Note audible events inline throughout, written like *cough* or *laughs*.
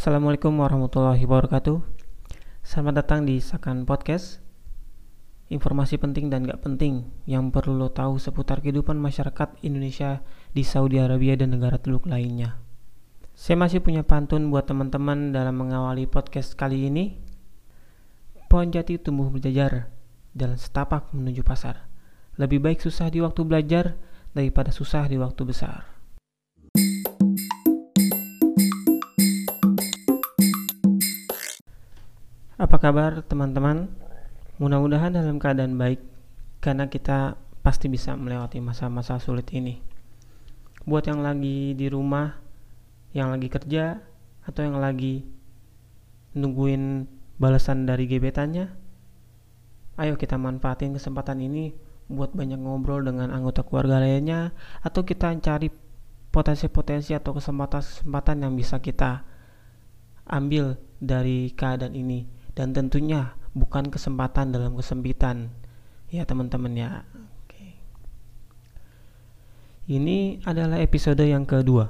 Assalamualaikum warahmatullahi wabarakatuh. Selamat datang di Sakan Podcast. Informasi penting dan gak penting yang perlu lo tahu seputar kehidupan masyarakat Indonesia di Saudi Arabia dan negara teluk lainnya. Saya masih punya pantun buat teman-teman dalam mengawali podcast kali ini. Pohon jati tumbuh berjajar dan setapak menuju pasar. Lebih baik susah di waktu belajar daripada susah di waktu besar Apa kabar teman-teman? Mudah-mudahan dalam keadaan baik karena kita pasti bisa melewati masa-masa sulit ini. Buat yang lagi di rumah, yang lagi kerja, atau yang lagi nungguin balasan dari gebetannya, ayo kita manfaatin kesempatan ini buat banyak ngobrol dengan anggota keluarga lainnya atau kita cari potensi-potensi atau kesempatan-kesempatan yang bisa kita ambil dari keadaan ini dan tentunya bukan kesempatan dalam kesempitan. Ya teman-teman ya. Oke. ini adalah episode yang kedua.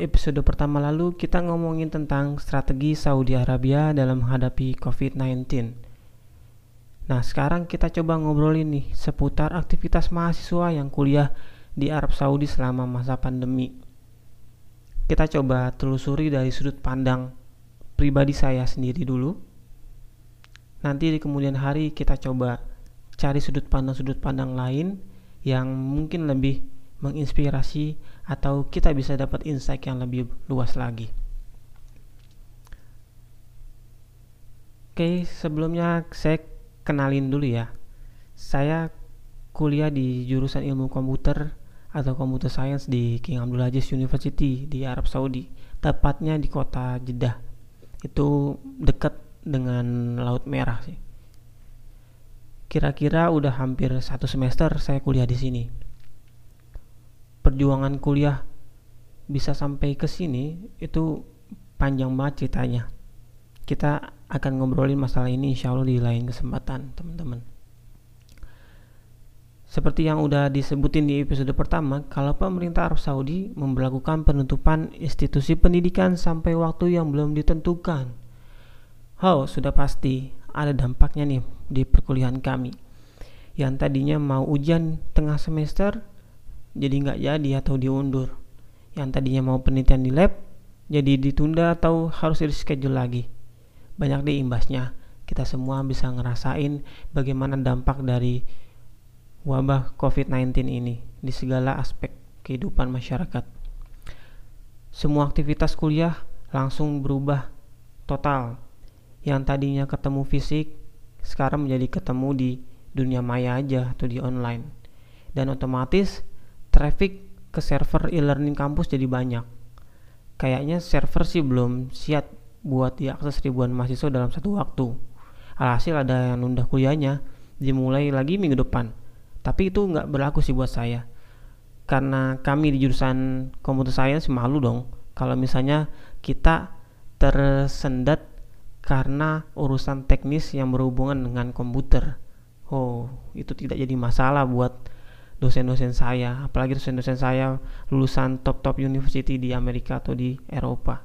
Episode pertama lalu kita ngomongin tentang strategi Saudi Arabia dalam menghadapi COVID-19 nah sekarang kita coba ngobrolin nih seputar aktivitas mahasiswa yang kuliah di Arab Saudi selama masa pandemi. Kita coba telusuri dari sudut pandang pribadi saya sendiri dulu nanti di kemudian hari kita coba cari sudut pandang-sudut pandang lain yang mungkin lebih menginspirasi atau kita bisa dapat insight yang lebih luas lagi. Oke, sebelumnya saya kenalin dulu ya. Saya kuliah di jurusan ilmu komputer atau computer science di King Abdul Aziz University di Arab Saudi, tepatnya di kota Jeddah. Itu dekat dengan Laut Merah sih. Kira-kira udah hampir satu semester saya kuliah di sini. Perjuangan kuliah bisa sampai ke sini itu panjang banget ceritanya. Kita akan ngobrolin masalah ini insya Allah di lain kesempatan teman-teman. Seperti yang udah disebutin di episode pertama, kalau pemerintah Arab Saudi memperlakukan penutupan institusi pendidikan sampai waktu yang belum ditentukan Oh, sudah pasti ada dampaknya nih di perkuliahan kami. Yang tadinya mau ujian tengah semester, jadi nggak jadi atau diundur. Yang tadinya mau penelitian di lab, jadi ditunda atau harus reschedule lagi. Banyak deh imbasnya. Kita semua bisa ngerasain bagaimana dampak dari wabah COVID-19 ini di segala aspek kehidupan masyarakat. Semua aktivitas kuliah langsung berubah total yang tadinya ketemu fisik sekarang menjadi ketemu di dunia maya aja atau di online. Dan otomatis traffic ke server e-learning kampus jadi banyak. Kayaknya server sih belum siap buat diakses ribuan mahasiswa dalam satu waktu. Alhasil ada yang nunda kuliahnya dimulai lagi minggu depan. Tapi itu nggak berlaku sih buat saya. Karena kami di jurusan computer science malu dong. Kalau misalnya kita tersendat karena urusan teknis yang berhubungan dengan komputer. Oh, itu tidak jadi masalah buat dosen-dosen saya, apalagi dosen-dosen saya lulusan top-top university di Amerika atau di Eropa.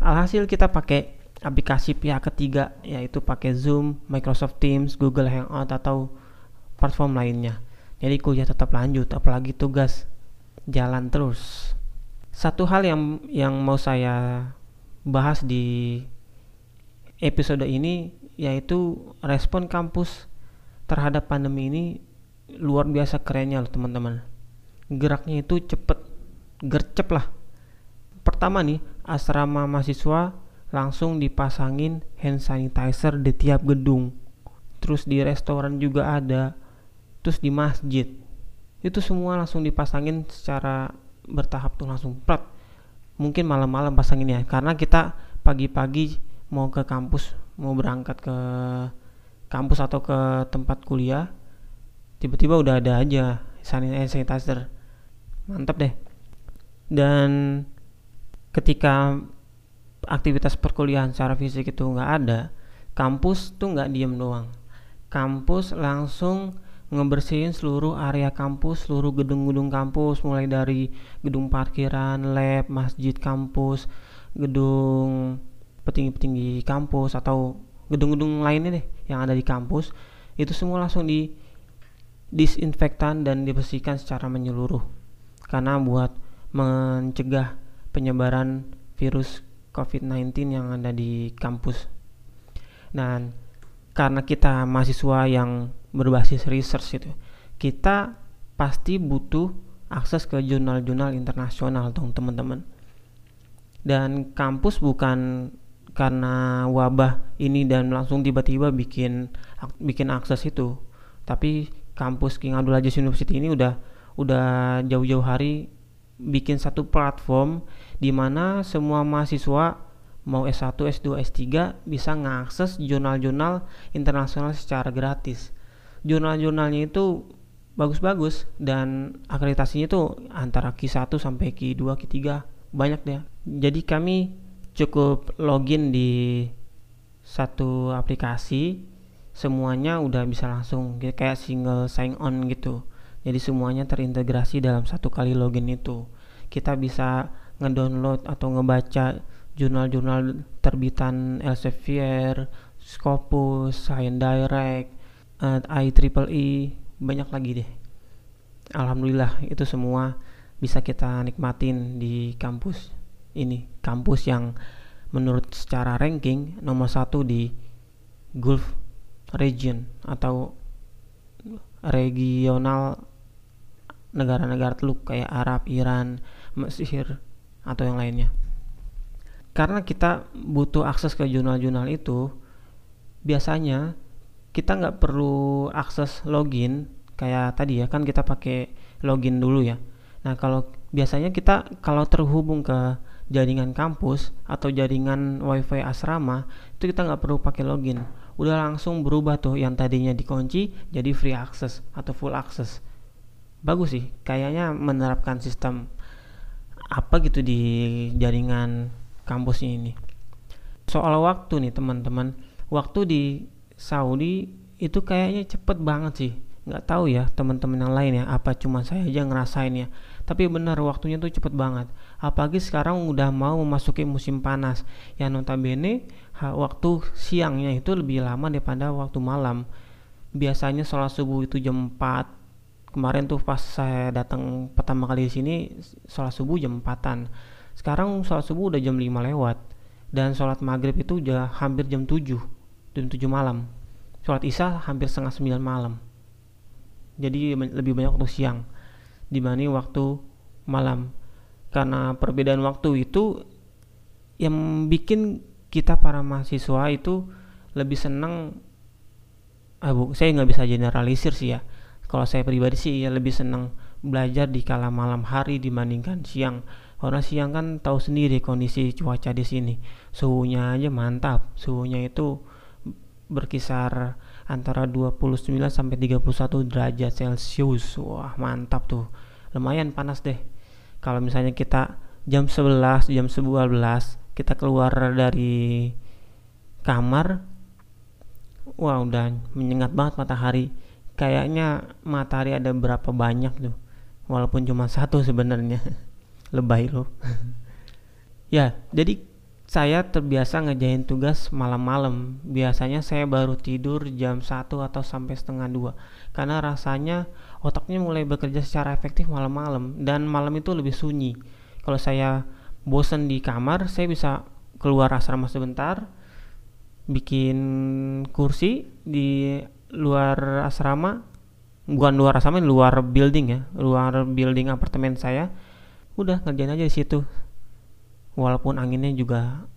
Alhasil kita pakai aplikasi pihak ketiga yaitu pakai Zoom, Microsoft Teams, Google Hangout atau platform lainnya. Jadi kuliah tetap lanjut, apalagi tugas jalan terus. Satu hal yang yang mau saya bahas di episode ini yaitu respon kampus terhadap pandemi ini luar biasa kerennya loh teman-teman. Geraknya itu cepet gercep lah. Pertama nih asrama mahasiswa langsung dipasangin hand sanitizer di tiap gedung. Terus di restoran juga ada terus di masjid. Itu semua langsung dipasangin secara bertahap tuh langsung prat mungkin malam-malam pasangin ya karena kita pagi-pagi mau ke kampus mau berangkat ke kampus atau ke tempat kuliah tiba-tiba udah ada aja sanitizer. Mantap deh. Dan ketika aktivitas perkuliahan secara fisik itu nggak ada kampus tuh nggak diem doang. Kampus langsung ngebersihin seluruh area kampus, seluruh gedung-gedung kampus, mulai dari gedung parkiran, lab, masjid kampus, gedung petinggi-petinggi kampus atau gedung-gedung lainnya deh yang ada di kampus itu semua langsung di disinfektan dan dibersihkan secara menyeluruh karena buat mencegah penyebaran virus COVID-19 yang ada di kampus. Dan karena kita mahasiswa yang berbasis research itu, kita pasti butuh akses ke jurnal-jurnal internasional dong teman-teman. Dan kampus bukan karena wabah ini dan langsung tiba-tiba bikin bikin akses itu, tapi kampus King Abdul Aziz University ini udah udah jauh-jauh hari bikin satu platform di mana semua mahasiswa mau S1, S2, S3 bisa mengakses jurnal-jurnal internasional secara gratis. Jurnal-jurnalnya itu bagus-bagus dan akreditasinya itu antara Q1 sampai Q2, Q3 banyak deh. Jadi kami cukup login di satu aplikasi semuanya udah bisa langsung kayak single sign on gitu. Jadi semuanya terintegrasi dalam satu kali login itu. Kita bisa ngedownload atau ngebaca jurnal-jurnal terbitan Elsevier, Scopus, Science Direct, uh, IEEE, banyak lagi deh. Alhamdulillah itu semua bisa kita nikmatin di kampus ini, kampus yang menurut secara ranking nomor satu di Gulf region atau regional negara-negara teluk kayak Arab, Iran, Mesir atau yang lainnya. Karena kita butuh akses ke jurnal-jurnal itu, biasanya kita nggak perlu akses login kayak tadi ya kan kita pakai login dulu ya. Nah kalau biasanya kita kalau terhubung ke jaringan kampus atau jaringan wifi asrama itu kita nggak perlu pakai login. Udah langsung berubah tuh yang tadinya dikunci jadi free access atau full access. Bagus sih kayaknya menerapkan sistem apa gitu di jaringan kampus ini. Soal waktu nih teman-teman. Waktu di Saudi itu kayaknya cepet banget sih. Nggak tahu ya teman-teman yang lain ya apa cuma saya aja ngerasain ya. Tapi benar waktunya tuh cepet banget apalagi sekarang udah mau memasuki musim panas. Yang notabene waktu siangnya itu lebih lama daripada waktu malam. Biasanya sholat subuh itu jam 4 kemarin tuh pas saya datang pertama kali di sini sholat subuh jam 4an sekarang sholat subuh udah jam 5 lewat. Dan sholat maghrib itu udah hampir jam 7 jam 7 malam. Sholat isya hampir setengah 9 malam. Jadi lebih banyak waktu siang dibanding waktu malam karena perbedaan waktu itu yang bikin kita para mahasiswa itu lebih senang ah bu saya nggak bisa generalisir sih ya. Kalau saya pribadi sih ya lebih senang belajar di kala malam hari dibandingkan siang. Karena siang kan tahu sendiri kondisi cuaca di sini. Suhunya aja mantap. Suhunya itu berkisar antara 29 sampai 31 derajat celcius. Wah mantap tuh. Lumayan panas deh kalau misalnya kita jam 11 jam 11 kita keluar dari kamar wah udah menyengat banget matahari. Kayaknya matahari ada berapa banyak tuh? Walaupun cuma satu sebenarnya. *laughs* Lebay loh. *laughs* Ya jadi saya terbiasa ngejain tugas malam-malam. Biasanya saya baru tidur jam 1 atau sampai setengah dua. Karena rasanya otaknya mulai bekerja secara efektif malam-malam dan malam itu lebih sunyi. Kalau saya bosen di kamar saya bisa keluar asrama sebentar bikin kursi di luar asrama bukan luar asrama luar building ya luar building apartemen saya udah ngerjain aja di situ. Walaupun anginnya juga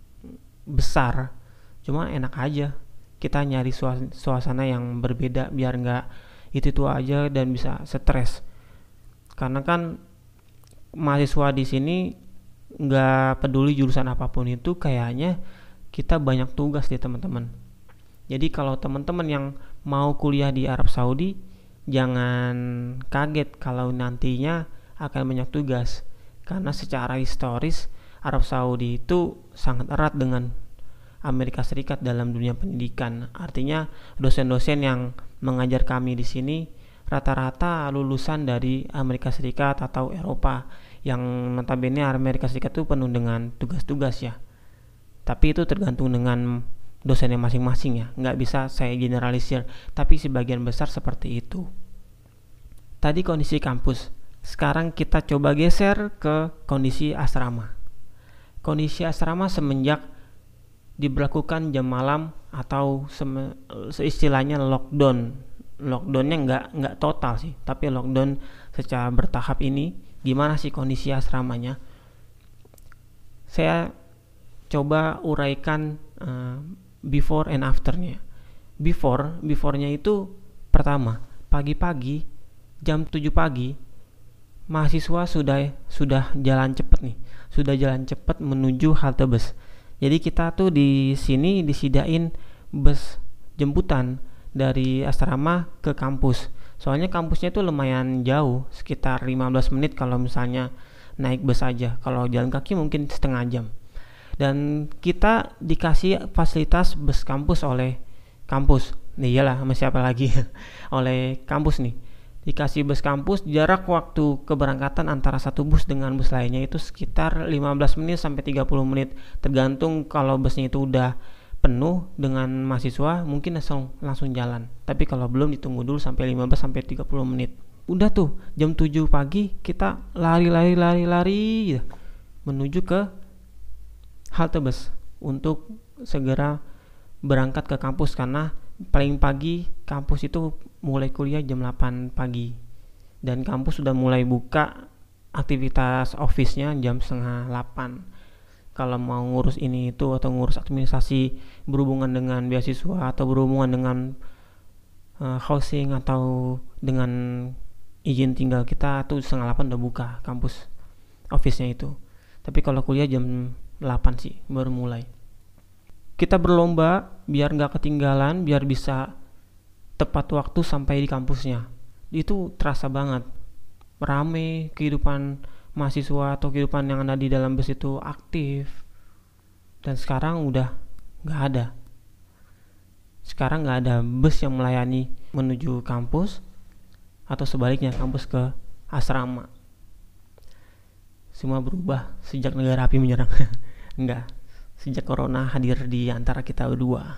besar cuma enak aja. Kita nyari suasana yang berbeda biar nggak itu itu aja dan bisa stres. Karena kan mahasiswa di sini nggak peduli jurusan apa pun itu kayaknya kita banyak tugas deh teman-teman. Jadi kalau teman-teman yang mau kuliah di Arab Saudi jangan kaget kalau nantinya akan banyak tugas. Karena secara historis Arab Saudi itu sangat erat dengan Amerika Serikat dalam dunia pendidikan. Artinya dosen-dosen yang mengajar kami di sini rata-rata lulusan dari Amerika Serikat atau Eropa yang notabene Amerika Serikat itu penuh dengan tugas-tugas ya. Tapi itu tergantung dengan dosennya masing-masing ya. Nggak bisa saya generalisir tapi sebagian besar seperti itu. Tadi kondisi kampus. Sekarang kita coba geser ke kondisi asrama. Kondisi asrama semenjak diberlakukan jam malam atau seistilahnya lockdown. Lockdownnya nggak nggak total sih tapi lockdown secara bertahap ini gimana sih kondisi asramanya? Saya coba uraikan uh, before and afternya. Before beforenya itu pertama pagi-pagi jam 7 pagi mahasiswa sudah sudah jalan cepet nih sudah jalan cepet menuju halte bus jadi kita tuh di sini disidain bus jemputan dari asrama ke kampus. Soalnya kampusnya itu lumayan jauh sekitar 15 menit kalau misalnya naik bus aja. Kalau jalan kaki mungkin setengah jam. Dan kita dikasih fasilitas bus kampus oleh kampus. Nih iyalah sama siapa lagi? *laughs* Oleh kampus nih dikasih bus kampus jarak waktu keberangkatan antara satu bus dengan bus lainnya itu sekitar 15 menit sampai 30 menit. Tergantung kalau busnya itu udah penuh dengan mahasiswa mungkin langsung langsung jalan. Tapi kalau belum ditunggu dulu sampai 15 sampai 30 menit. Udah tuh jam 7 pagi kita lari-lari lari-lari menuju ke halte bus untuk segera berangkat ke kampus. Karena paling pagi kampus itu mulai kuliah jam 8 pagi. Dan kampus sudah mulai buka aktivitas office-nya jam setengah 8 kalau mau ngurus ini itu atau ngurus administrasi berhubungan dengan beasiswa atau berhubungan dengan uh, housing atau dengan izin tinggal kita tuh setengah 8 udah buka kampus office-nya itu. Tapi kalau kuliah jam 8 sih baru mulai. Kita berlomba biar nggak ketinggalan biar bisa tepat waktu sampai di kampusnya. Itu terasa banget. Rame kehidupan mahasiswa atau kehidupan yang ada di dalam bus itu aktif. Dan sekarang udah nggak ada. Sekarang nggak ada bus yang melayani menuju kampus atau sebaliknya kampus ke asrama. Semua berubah sejak negara api menyerang. *laughs* Enggak. Sejak corona hadir di antara kita berdua.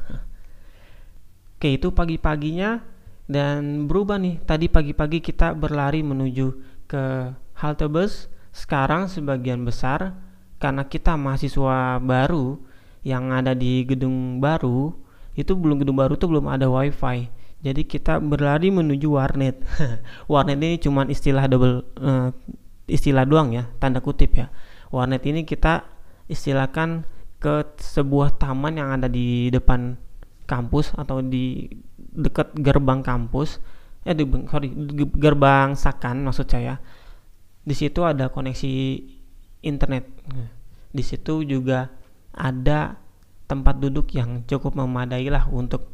Oke, itu pagi-paginya dan berubah nih. Tadi pagi-pagi kita berlari menuju ke halte bus. Sekarang sebagian besar karena kita mahasiswa baru yang ada di gedung baru, itu belum gedung baru tuh belum ada wifi. Jadi kita berlari menuju warnet. *laughs* warnet ini cuma istilah double uh, istilah doang ya, tanda kutip ya. Warnet ini kita istilahkan ke sebuah taman yang ada di depan kampus atau di dekat gerbang kampus eh di sorry gerbang sakan maksud saya di situ ada koneksi internet. Di situ juga ada tempat duduk yang cukup memadai lah untuk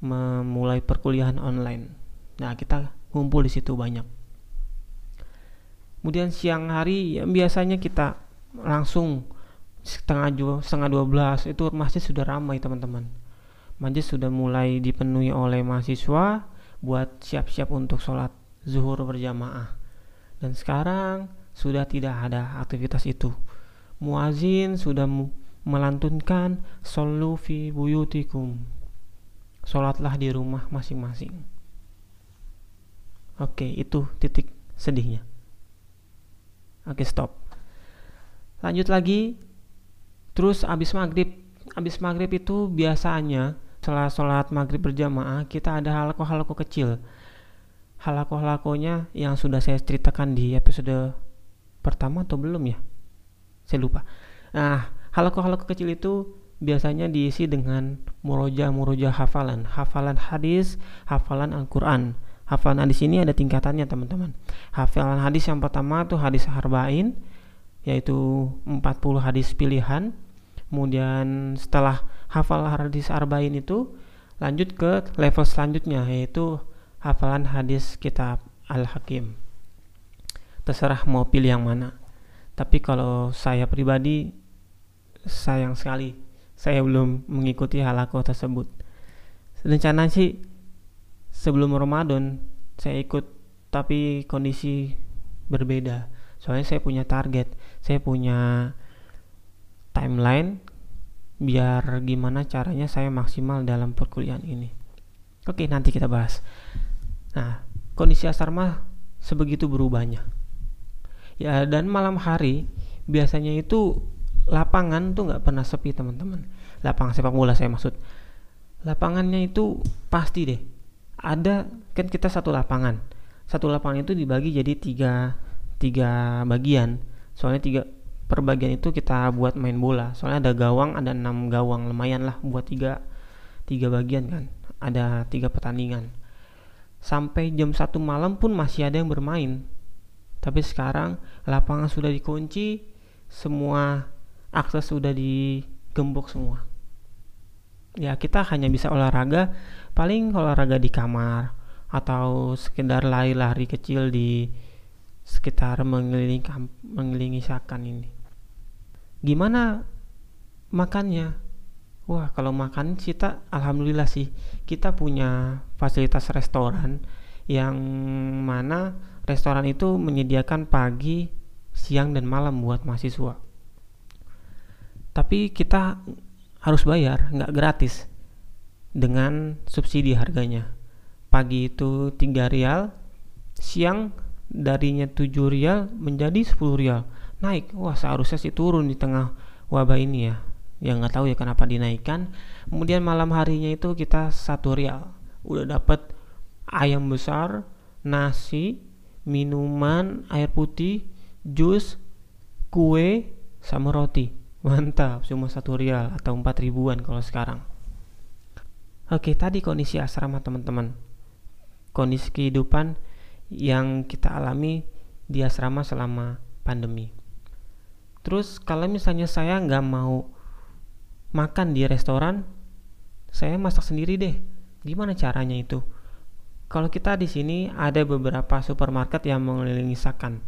memulai perkuliahan online. Nah kita kumpul di situ banyak. Kemudian siang hari ya, biasanya kita langsung setengah setengah dua belas itu masjid sudah ramai teman-teman masjid sudah mulai dipenuhi oleh mahasiswa buat siap-siap untuk sholat zuhur berjamaah. Dan sekarang sudah tidak ada aktivitas itu. Muazin sudah melantunkan solu fi buyutikum. Sholatlah di rumah masing-masing. Oke itu titik sedihnya. Oke stop. Lanjut lagi. Terus abis maghrib, abis maghrib itu biasanya setelah sholat maghrib berjamaah kita ada halako-halako kecil. Halako-halakonya yang sudah saya ceritakan di episode pertama atau belum ya? Saya lupa. Nah, halako-halako kecil itu biasanya diisi dengan muroja-muroja hafalan, hafalan hadis, hafalan Al-Quran. Hafalan hadis ini ada tingkatannya teman-teman. Hafalan hadis yang pertama itu hadis harba'in, yaitu 40 hadis pilihan kemudian setelah hafal hadis arba'in itu lanjut ke level selanjutnya yaitu hafalan hadis kitab Al-Hakim. Terserah mau pilih yang mana. Tapi kalau saya pribadi sayang sekali. Saya belum mengikuti halako tersebut. Rencana sih sebelum Ramadan saya ikut tapi kondisi berbeda. Soalnya saya punya target saya punya timeline biar gimana caranya saya maksimal dalam perkuliahan ini. Oke, nanti kita bahas. Nah, kondisi asrama sebegitu berubahnya. Ya, dan malam hari biasanya itu lapangan tuh nggak pernah sepi teman-teman. Lapangan sepak bola saya maksud. Lapangannya itu pasti deh. Ada kan kita satu lapangan. Satu lapangan itu dibagi jadi tiga tiga bagian. Soalnya tiga per bagian itu kita buat main bola. Soalnya ada gawang ada enam gawang lumayan lah buat tiga tiga bagian kan. Ada tiga pertandingan. Sampai jam satu malam pun masih ada yang bermain. Tapi sekarang lapangan sudah dikunci semua akses sudah digembok semua. Ya kita hanya bisa olahraga. Paling olahraga di kamar atau sekedar lari-lari kecil di sekitar mengelilingi mengelilingi sakan ini gimana makannya? Wah kalau makan kita alhamdulillah sih. Kita punya fasilitas restoran yang mana restoran itu menyediakan pagi siang dan malam buat mahasiswa. Tapi kita harus bayar nggak gratis dengan subsidi harganya. Pagi itu 3 rial siang darinya 7 rial menjadi 10 rial naik. Wah seharusnya sih turun di tengah wabah ini ya. Yang nggak tahu ya kenapa dinaikkan. Kemudian malam harinya itu kita satu rial. Udah dapat ayam besar nasi minuman air putih jus kue sama roti. Mantap cuma satu rial atau empat ribuan kalau sekarang. Oke tadi kondisi asrama teman-teman. Kondisi kehidupan yang kita alami di asrama selama pandemi Terus kalau misalnya saya nggak mau makan di restoran, saya masak sendiri deh. Gimana caranya itu? Kalau kita di sini ada beberapa supermarket yang mengelilingi Sakan.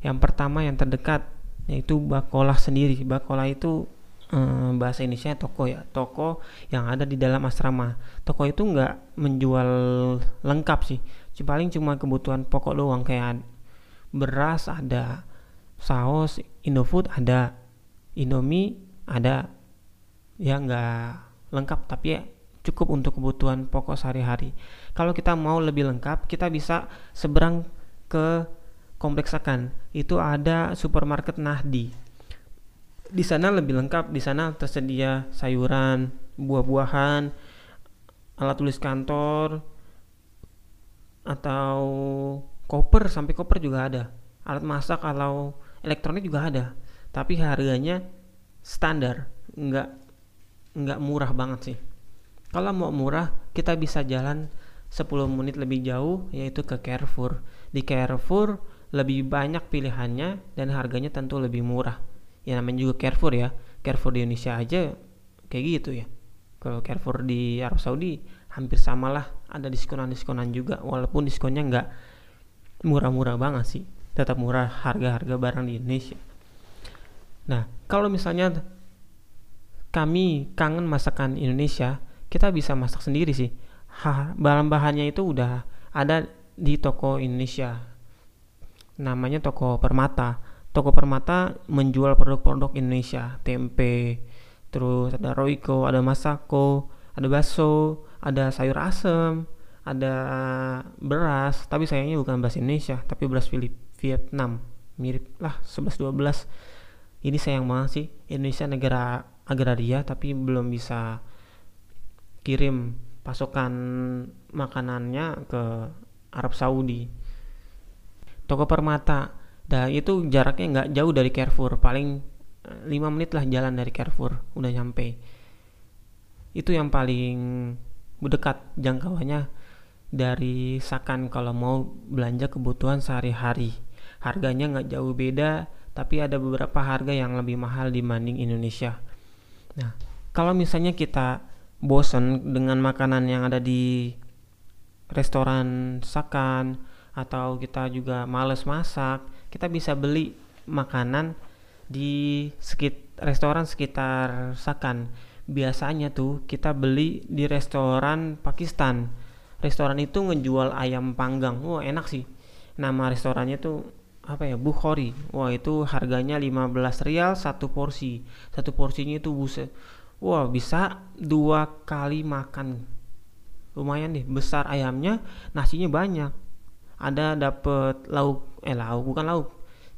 Yang pertama yang terdekat yaitu Bakolah sendiri. Bakolah itu eh, bahasa Indonesia toko ya, toko yang ada di dalam asrama. Toko itu nggak menjual lengkap sih, paling cuma kebutuhan pokok doang kayak beras ada, saus Indofood ada Indomie ada. Ya nggak lengkap tapi ya cukup untuk kebutuhan pokok sehari-hari. Kalau kita mau lebih lengkap kita bisa seberang ke kompleks akan. Itu ada supermarket Nahdi. Di sana lebih lengkap di sana tersedia sayuran buah-buahan alat tulis kantor atau koper sampai koper juga ada. Alat masak kalau elektronik juga ada. Tapi harganya standar nggak nggak murah banget sih. Kalau mau murah kita bisa jalan 10 menit lebih jauh yaitu ke Carrefour. Di Carrefour lebih banyak pilihannya dan harganya tentu lebih murah. Ya namanya juga Carrefour ya. Carrefour di Indonesia aja kayak gitu ya. Kalau Carrefour di Arab Saudi hampir sama lah ada diskonan-diskonan juga walaupun diskonnya nggak murah-murah banget sih tetap murah harga-harga barang di Indonesia. Nah, kalau misalnya kami kangen masakan Indonesia, kita bisa masak sendiri sih. bahan-bahannya itu udah ada di toko Indonesia. Namanya toko Permata. Toko Permata menjual produk-produk Indonesia, tempe, terus ada Royco, ada Masako, ada bakso, ada sayur asem, ada beras, tapi sayangnya bukan beras Indonesia, tapi beras Filip Vietnam. Mirip lah 11-12 ini sayang banget sih Indonesia negara agraria tapi belum bisa kirim pasokan makanannya ke Arab Saudi. Toko permata dan itu jaraknya nggak jauh dari Carrefour. Paling 5 eh, menit lah jalan dari Carrefour udah nyampe. Itu yang paling dekat jangkauannya dari Sakan kalau mau belanja kebutuhan sehari-hari harganya nggak jauh beda tapi ada beberapa harga yang lebih mahal dibanding Indonesia. Nah kalau misalnya kita bosen dengan makanan yang ada di restoran sakan atau kita juga males masak kita bisa beli makanan di sekit restoran sekitar sakan. Biasanya tuh kita beli di restoran Pakistan. Restoran itu ngejual ayam panggang. Wah enak sih. Nama restorannya tuh apa ya Bukhari. Wah itu harganya 15 rial satu porsi. Satu porsinya itu buset. Wah bisa dua kali makan. Lumayan deh besar ayamnya nasinya banyak. Ada dapet lauk eh lauk bukan lauk.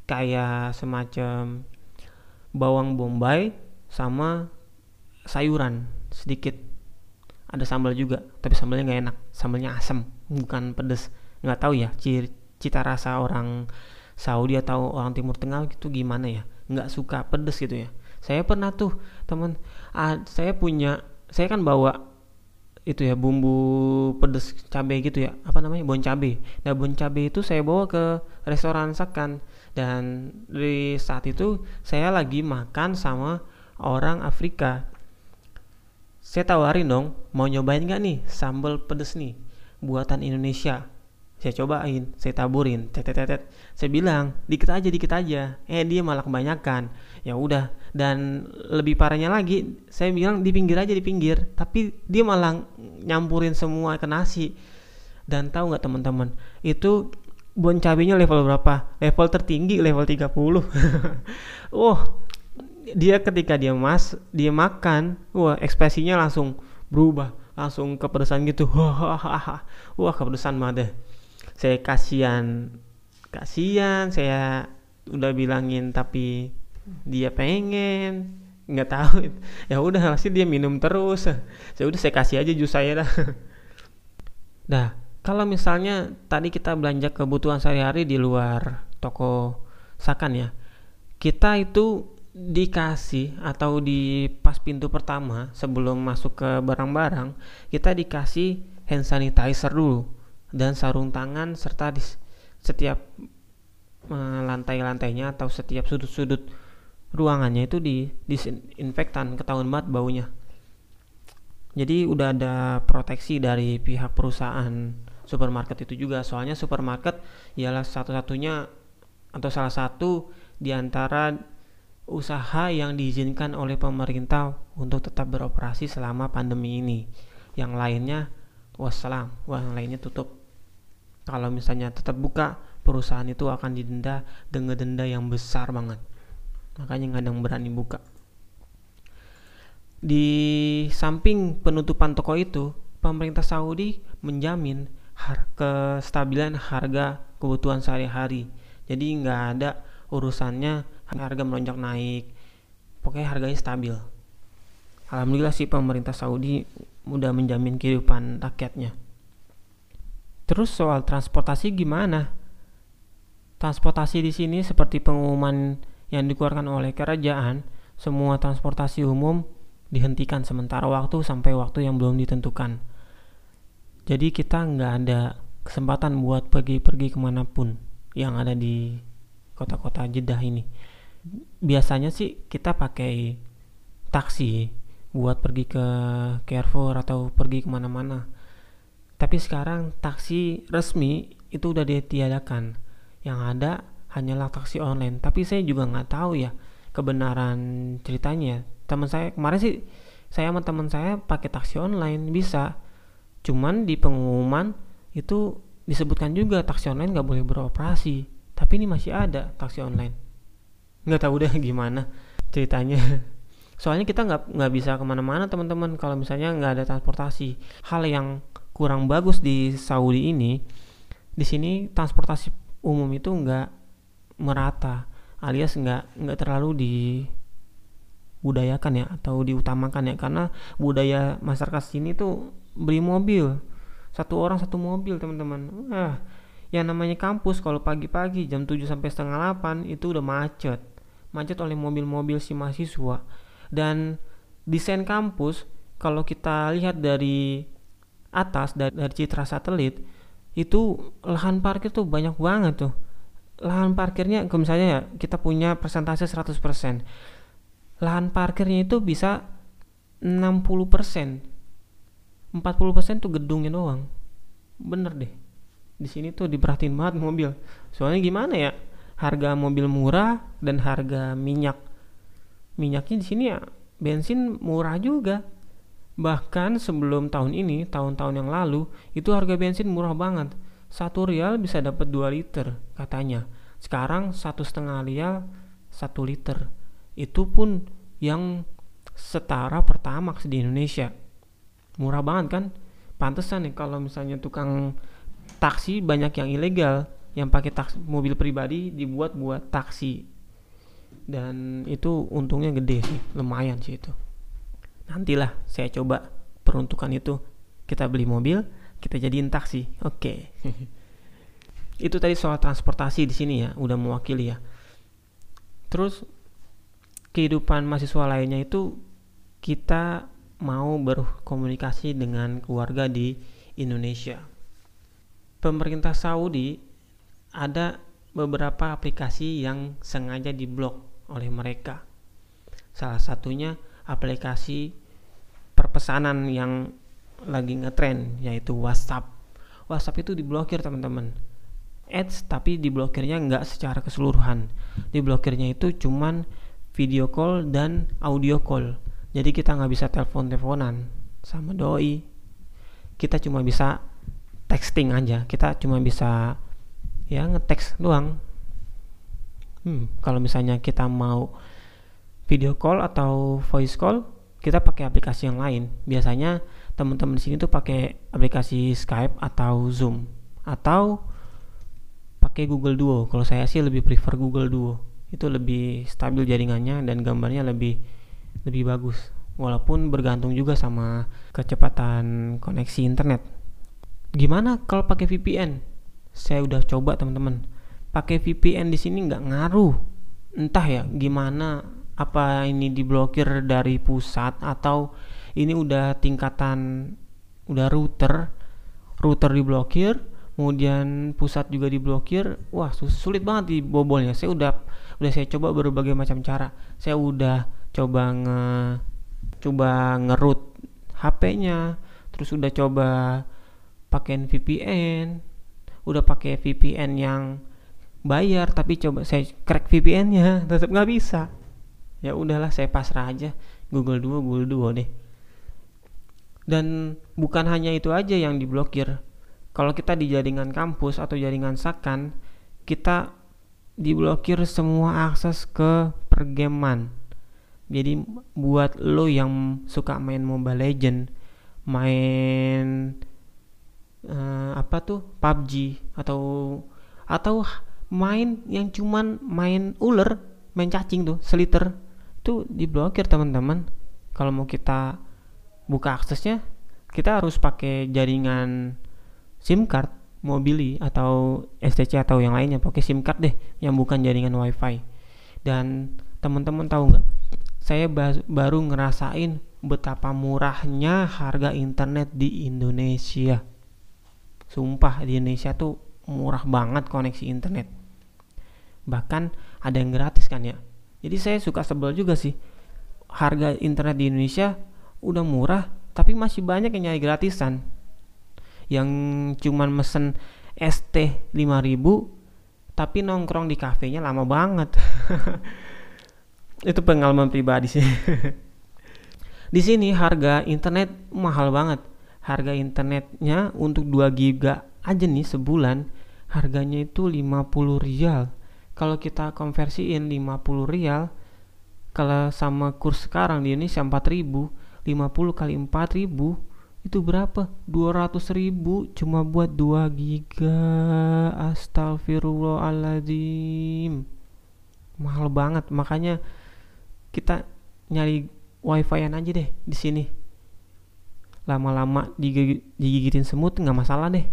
Kayak semacam bawang bombay sama sayuran sedikit. Ada sambal juga tapi sambalnya nggak enak. Sambalnya asam bukan pedes. Nggak tahu ya cita rasa orang Saudi atau orang Timur Tengah gitu gimana ya? Nggak suka pedes gitu ya. Saya pernah tuh teman ah, saya punya saya kan bawa itu ya bumbu pedes cabai gitu ya. Apa namanya? Bon cabai nah bon cabai itu saya bawa ke restoran Sakan. Dan di saat itu saya lagi makan sama orang Afrika. Saya tawarin dong mau nyobain nggak nih sambal pedes nih buatan Indonesia saya cobain saya taburin tetet saya bilang dikit aja dikit aja. Eh dia malah kebanyakan. Ya udah dan lebih parahnya lagi saya bilang di pinggir aja di pinggir. Tapi dia malah nyampurin semua ke nasi. Dan tahu nggak teman-teman itu bon cabenya level berapa? Level tertinggi level 30 oh *laughs* dia ketika dia mas dia makan wah ekspresinya langsung berubah. Langsung kepedesan gitu. Wah *laughs* wah kepedesan banget deh saya kasihan kasihan saya udah bilangin tapi dia pengen nggak tahu. *laughs* Ya udah pasti dia minum terus. Saya *laughs* udah saya kasih aja jus saya dah. *laughs* Nah kalau misalnya tadi kita belanja kebutuhan sehari-hari di luar toko sakan ya kita itu dikasih atau di pas pintu pertama sebelum masuk ke barang-barang kita dikasih hand sanitizer dulu dan sarung tangan serta di setiap uh, lantai-lantainya atau setiap sudut-sudut ruangannya itu di disinfektan ketahuan banget baunya. Jadi udah ada proteksi dari pihak perusahaan supermarket itu juga. Soalnya supermarket ialah satu-satunya atau salah satu di antara usaha yang diizinkan oleh pemerintah untuk tetap beroperasi selama pandemi ini. Yang lainnya wassalam. Wah yang lainnya tutup kalau misalnya tetap buka perusahaan itu akan didenda dengan denda yang besar banget. Makanya nggak ada yang berani buka. Di samping penutupan toko itu pemerintah Saudi menjamin har kestabilan harga kebutuhan sehari-hari. Jadi nggak ada urusannya harga melonjak naik. Pokoknya harganya stabil. Alhamdulillah sih pemerintah Saudi udah menjamin kehidupan rakyatnya Terus soal transportasi gimana? Transportasi di sini seperti pengumuman yang dikeluarkan oleh kerajaan, semua transportasi umum dihentikan sementara waktu sampai waktu yang belum ditentukan. Jadi kita nggak ada kesempatan buat pergi-pergi ke mana pun yang ada di kota-kota Jeddah ini. Biasanya sih kita pakai taksi buat pergi ke Carrefour atau pergi ke mana-mana tapi sekarang taksi resmi itu udah ditiadakan. Yang ada hanyalah taksi online. Tapi saya juga nggak tahu ya kebenaran ceritanya. Teman saya kemarin sih saya sama teman saya pakai taksi online bisa. Cuman di pengumuman itu disebutkan juga taksi online nggak boleh beroperasi. Tapi ini masih ada taksi online. Nggak tahu deh *laughs* gimana ceritanya. Soalnya kita nggak nggak bisa ke mana-mana teman-teman kalau misalnya nggak ada transportasi. Hal yang kurang bagus di Saudi ini di sini transportasi umum itu nggak merata alias nggak nggak terlalu dibudayakan ya atau diutamakan ya. Karena budaya masyarakat sini tuh beli mobil. Satu orang satu mobil teman-teman. Ah yang namanya kampus kalau pagi-pagi jam 7 sampai setengah 8 itu udah macet. Macet oleh mobil-mobil si mahasiswa. Dan desain kampus kalau kita lihat dari atas dari, dari citra satelit itu lahan parkir tuh banyak banget tuh. Lahan parkirnya kalau misalnya ya kita punya persentase 100% lahan parkirnya itu bisa 60% 40% tuh gedungnya doang. Bener deh. Di sini tuh diperhatiin banget mobil. Soalnya gimana ya harga mobil murah dan harga minyak. Minyaknya di sini ya bensin murah juga Bahkan sebelum tahun ini, tahun-tahun yang lalu, itu harga bensin murah banget. Satu rial bisa dapat 2 liter katanya. Sekarang satu setengah rial satu liter. Itu pun yang setara Pertamax di Indonesia murah banget kan pantesan nih kalau misalnya tukang taksi banyak yang ilegal yang pakai taksi mobil pribadi dibuat buat taksi dan itu untungnya gede sih lumayan sih itu nantilah saya coba peruntukan itu. Kita beli mobil kita jadiin taksi. Oke. Okay. *laughs* itu tadi soal transportasi di sini ya udah mewakili ya. Terus kehidupan mahasiswa lainnya itu kita mau berkomunikasi dengan keluarga di Indonesia. Pemerintah Saudi ada beberapa aplikasi yang sengaja diblok oleh mereka. Salah satunya aplikasi perpesanan yang lagi ngetren yaitu WhatsApp. WhatsApp itu diblokir teman-teman. Ads tapi diblokirnya nggak secara keseluruhan. Diblokirnya itu cuman video call dan audio call. Jadi kita nggak bisa telepon-teleponan sama doi. Kita cuma bisa texting aja. Kita cuma bisa ya ngeteks doang. Hmm, kalau misalnya kita mau video call atau voice call kita pakai aplikasi yang lain biasanya teman-teman di sini tuh pakai aplikasi Skype atau Zoom atau pakai Google Duo. Kalau saya sih lebih prefer Google Duo. Itu lebih stabil jaringannya dan gambarnya lebih lebih bagus. Walaupun bergantung juga sama kecepatan koneksi internet. Gimana kalau pakai VPN? Saya udah coba teman-teman. Pakai VPN di sini nggak ngaruh. Entah ya gimana apa ini diblokir dari pusat atau ini udah tingkatan udah router router diblokir kemudian pusat juga diblokir. Wah sulit banget dibobolnya saya udah udah saya coba berbagai macam cara. Saya udah coba nge coba ngerut HP-nya terus udah coba pakai VPN udah pakai VPN yang bayar tapi coba saya crack VPN-nya *laughs* tetap nggak bisa ya udahlah saya pasrah aja. Google Duo Google Duo deh. Dan bukan hanya itu aja yang diblokir. Kalau kita di jaringan kampus atau jaringan sakan kita diblokir semua akses ke pergaman. Jadi buat lo yang suka main Mobile Legend main uh, apa tuh PUBG atau atau main yang cuman main ular main cacing tuh seliter itu diblokir teman-teman. Kalau mau kita buka aksesnya kita harus pakai jaringan SIM card mobili atau STC atau yang lainnya. Pakai SIM card deh yang bukan jaringan WiFi. Dan teman-teman tahu nggak? Saya baru ngerasain betapa murahnya harga internet di Indonesia. Sumpah di Indonesia tuh murah banget koneksi internet. Bahkan ada yang gratis kan ya jadi saya suka sebel juga sih. Harga internet di Indonesia udah murah tapi masih banyak yang nyari gratisan. Yang cuman mesen ST 5000 tapi nongkrong di kafenya lama banget. *laughs* Itu pengalaman pribadi sih. *laughs* Di sini harga internet mahal banget. Harga internetnya untuk 2 giga aja nih sebulan harganya itu 50 rial kalau kita konversiin 50 rial kalau sama kurs sekarang di Indonesia 4000 50 kali 4000 itu berapa? 200 ribu cuma buat 2 giga. Astagfirullahaladzim mahal banget. Makanya kita nyari wifi-an aja deh di sini. Lama-lama digigitin semut nggak masalah deh.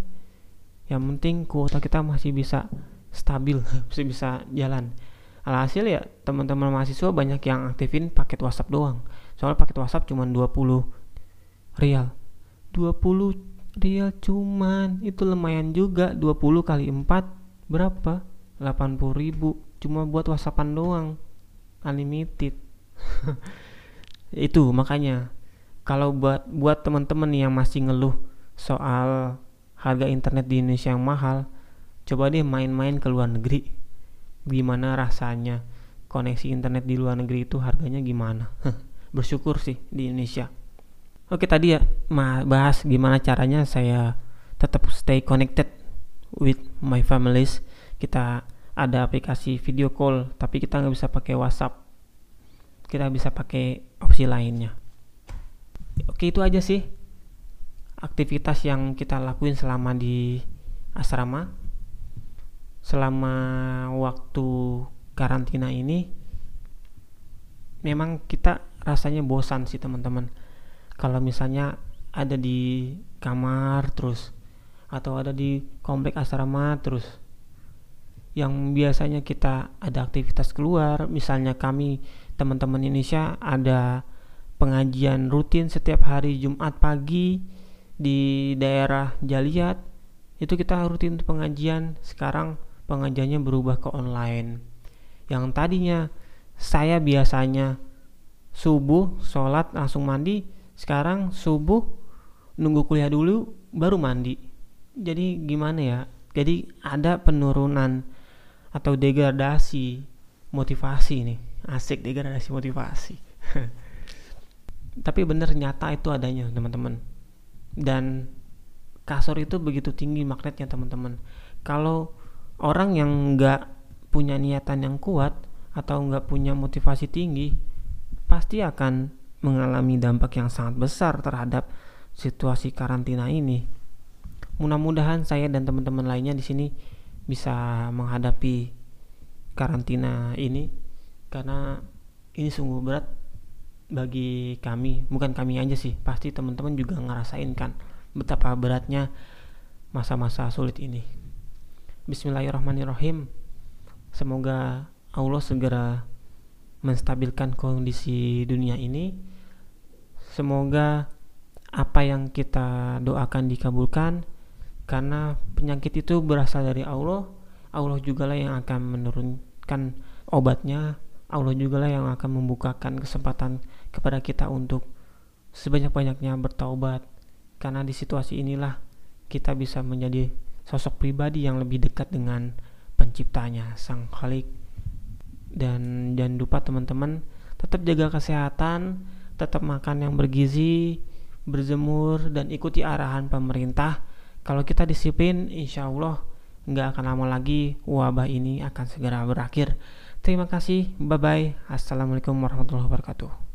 Yang penting kuota kita masih bisa stabil *laughs* masih bisa jalan. Alhasil ya teman-teman mahasiswa banyak yang aktifin paket WhatsApp doang. Soalnya paket WhatsApp cuma 20 rial. 20 rial cuman itu lumayan juga. 20 kali 4 berapa? 80 ribu. Cuma buat whatsappan doang. Unlimited. *laughs* Itu makanya kalau buat buat teman-teman yang masih ngeluh soal harga internet di Indonesia yang mahal coba deh main-main ke luar negeri. Gimana rasanya koneksi internet di luar negeri itu harganya gimana? Bersyukur sih di Indonesia. Oke tadi ya bahas gimana caranya saya tetap stay connected with my families. Kita ada aplikasi video call tapi kita nggak bisa pakai WhatsApp. kita bisa pakai opsi lainnya. Oke itu aja sih aktivitas yang kita lakuin selama di asrama selama waktu karantina ini memang kita rasanya bosan sih teman-teman. Kalau misalnya ada di kamar terus atau ada di komplek asrama terus yang biasanya kita ada aktivitas keluar misalnya kami teman-teman Indonesia ada pengajian rutin setiap hari Jumat pagi di daerah Jaliat itu kita rutin pengajian. Sekarang pengajiannya berubah ke online. Yang tadinya saya biasanya subuh sholat langsung mandi sekarang subuh nunggu kuliah dulu baru mandi. Jadi gimana ya? Jadi ada penurunan atau degradasi motivasi nih. Asik degradasi motivasi. *laughs* Tapi bener nyata itu adanya teman-teman. Dan kasur itu begitu tinggi magnetnya teman-teman. Kalau orang yang nggak punya niatan yang kuat atau nggak punya motivasi tinggi pasti akan mengalami dampak yang sangat besar terhadap situasi karantina ini. Mudah-mudahan saya dan teman-teman lainnya di sini bisa menghadapi karantina ini karena ini sungguh berat bagi kami. Bukan kami aja sih pasti teman-teman juga ngerasain kan betapa beratnya masa-masa sulit ini Bismillahirrahmanirrahim. Semoga Allah segera menstabilkan kondisi dunia ini. Semoga apa yang kita doakan dikabulkan karena penyakit itu berasal dari Allah. Allah juga lah yang akan menurunkan obatnya. Allah juga lah yang akan membukakan kesempatan kepada kita untuk sebanyak-banyaknya bertaubat. Karena di situasi inilah kita bisa menjadi sosok pribadi yang lebih dekat dengan penciptanya sang khalik dan jangan lupa teman-teman tetap jaga kesehatan tetap makan yang bergizi berjemur dan ikuti arahan pemerintah kalau kita disiplin insya Allah nggak akan lama lagi wabah ini akan segera berakhir Terima kasih, bye bye. Assalamualaikum warahmatullahi wabarakatuh.